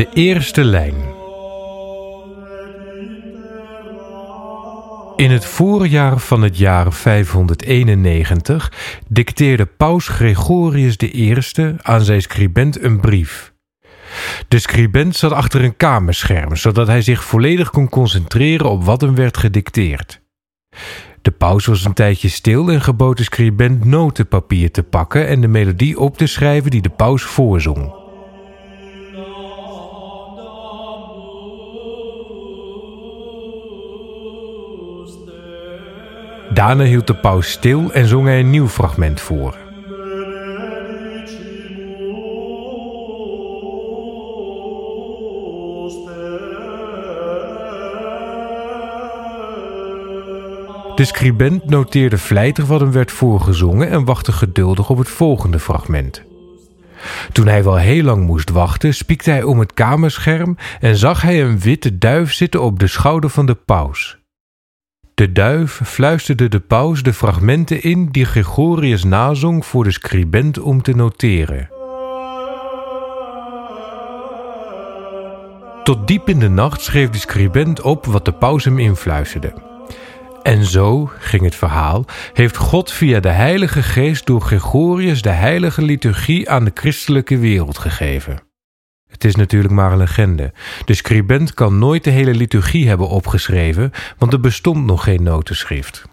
De eerste lijn. In het voorjaar van het jaar 591 dicteerde paus Gregorius I aan zijn scribent een brief. De scribent zat achter een kamerscherm, zodat hij zich volledig kon concentreren op wat hem werd gedicteerd. De paus was een tijdje stil en gebood de scribent notenpapier te pakken en de melodie op te schrijven die de paus voorzong. Daarna hield de paus stil en zong hij een nieuw fragment voor. De scribent noteerde vlijtig wat hem werd voorgezongen en wachtte geduldig op het volgende fragment. Toen hij wel heel lang moest wachten, spiekte hij om het kamerscherm en zag hij een witte duif zitten op de schouder van de paus. De duif fluisterde de paus de fragmenten in die Gregorius nazong voor de scribent om te noteren. Tot diep in de nacht schreef de scribent op wat de paus hem influisterde. En zo, ging het verhaal, heeft God via de Heilige Geest door Gregorius de heilige liturgie aan de christelijke wereld gegeven. Het is natuurlijk maar een legende. De scribent kan nooit de hele liturgie hebben opgeschreven, want er bestond nog geen notenschrift.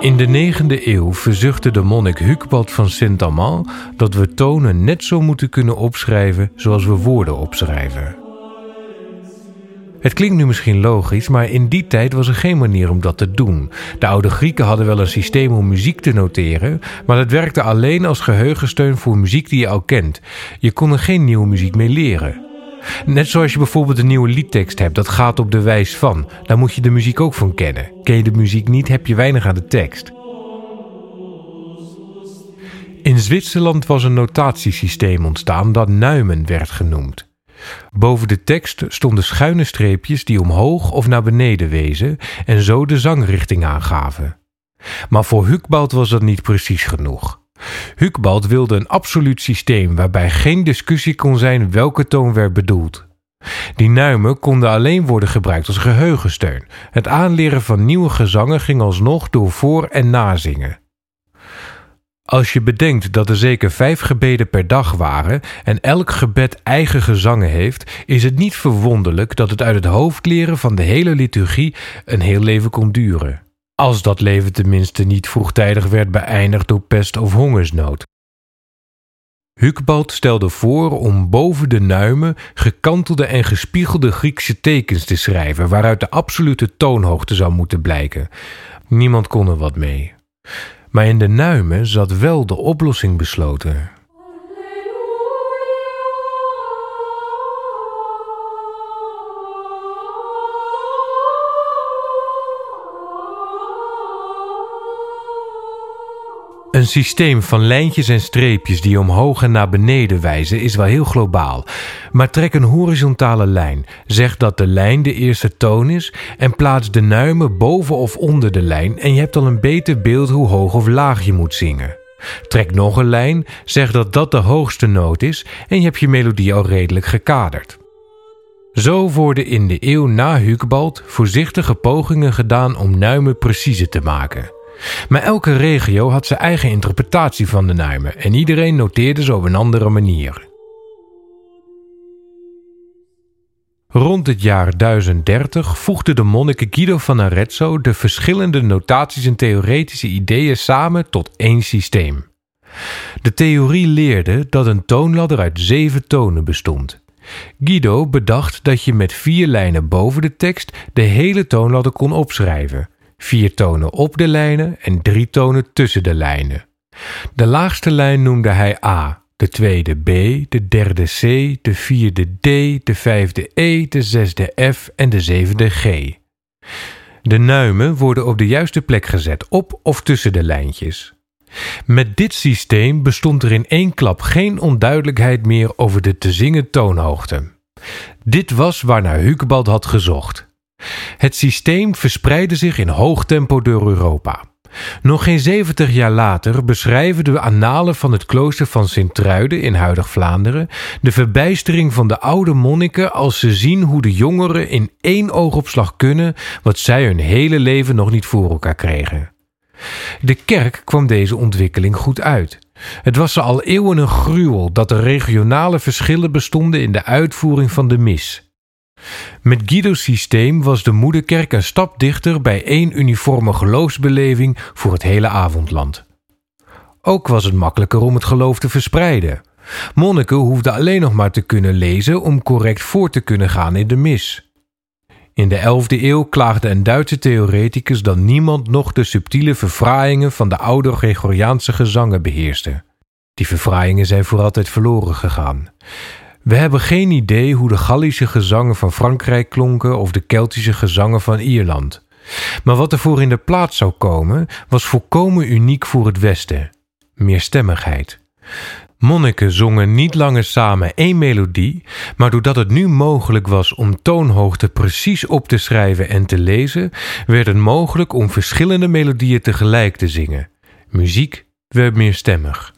In de negende eeuw verzuchtte de monnik Hucbald van Saint-Amand dat we tonen net zo moeten kunnen opschrijven zoals we woorden opschrijven. Het klinkt nu misschien logisch, maar in die tijd was er geen manier om dat te doen. De oude Grieken hadden wel een systeem om muziek te noteren, maar dat werkte alleen als geheugensteun voor muziek die je al kent. Je kon er geen nieuwe muziek mee leren. Net zoals je bijvoorbeeld een nieuwe liedtekst hebt, dat gaat op de wijs van. Daar moet je de muziek ook van kennen. Ken je de muziek niet, heb je weinig aan de tekst. In Zwitserland was een notatiesysteem ontstaan dat Nuimen werd genoemd. Boven de tekst stonden schuine streepjes die omhoog of naar beneden wezen en zo de zangrichting aangaven. Maar voor Hucbald was dat niet precies genoeg. Hucbald wilde een absoluut systeem waarbij geen discussie kon zijn welke toon werd bedoeld. Die nuimen konden alleen worden gebruikt als geheugensteun. Het aanleren van nieuwe gezangen ging alsnog door voor- en nazingen. Als je bedenkt dat er zeker vijf gebeden per dag waren en elk gebed eigen gezangen heeft, is het niet verwonderlijk dat het uit het hoofd leren van de hele liturgie een heel leven kon duren. Als dat leven tenminste niet vroegtijdig werd beëindigd door pest of hongersnood. Hucbald stelde voor om boven de nuimen gekantelde en gespiegelde Griekse tekens te schrijven, waaruit de absolute toonhoogte zou moeten blijken. Niemand kon er wat mee. Maar in de nuimen zat wel de oplossing besloten. Een systeem van lijntjes en streepjes die omhoog en naar beneden wijzen is wel heel globaal. Maar trek een horizontale lijn. Zeg dat de lijn de eerste toon is en plaats de nuimen boven of onder de lijn en je hebt al een beter beeld hoe hoog of laag je moet zingen. Trek nog een lijn, zeg dat dat de hoogste noot is en je hebt je melodie al redelijk gekaderd. Zo worden in de eeuw na Hucbald voorzichtige pogingen gedaan om nuimen preciezer te maken. Maar elke regio had zijn eigen interpretatie van de nuimen en iedereen noteerde ze op een andere manier. Rond het jaar 1030 voegde de monnik Guido van Arezzo de verschillende notaties en theoretische ideeën samen tot één systeem. De theorie leerde dat een toonladder uit zeven tonen bestond. Guido bedacht dat je met vier lijnen boven de tekst de hele toonladder kon opschrijven, vier tonen op de lijnen en drie tonen tussen de lijnen. De laagste lijn noemde hij A, de tweede B, de derde C, de vierde D, de vijfde E, de zesde F en de zevende G. De nuimen worden op de juiste plek gezet, op of tussen de lijntjes. Met dit systeem bestond er in één klap geen onduidelijkheid meer over de te zingen toonhoogte. Dit was waarnaar Hucbald had gezocht. Het systeem verspreidde zich in hoog tempo door Europa. Nog geen zeventig jaar later beschrijven de annalen van het klooster van Sint-Truiden in huidig Vlaanderen de verbijstering van de oude monniken als ze zien hoe de jongeren in één oogopslag kunnen wat zij hun hele leven nog niet voor elkaar kregen. De kerk kwam deze ontwikkeling goed uit. Het was ze al eeuwen een gruwel dat er regionale verschillen bestonden in de uitvoering van de mis. Met Guido's systeem was de moederkerk een stap dichter bij één uniforme geloofsbeleving voor het hele avondland. Ook was het makkelijker om het geloof te verspreiden. Monniken hoefden alleen nog maar te kunnen lezen om correct voor te kunnen gaan in de mis. In de 11e eeuw klaagde een Duitse theoreticus dat niemand nog de subtiele verfraaiingen van de oude Gregoriaanse gezangen beheerste. Die verfraaiingen zijn voor altijd verloren gegaan. We hebben geen idee hoe de Gallische gezangen van Frankrijk klonken of de Keltische gezangen van Ierland. Maar wat er voor in de plaats zou komen, was volkomen uniek voor het Westen: meerstemmigheid. Monniken zongen niet langer samen één melodie, maar doordat het nu mogelijk was om toonhoogte precies op te schrijven en te lezen, werd het mogelijk om verschillende melodieën tegelijk te zingen. Muziek werd meerstemmig.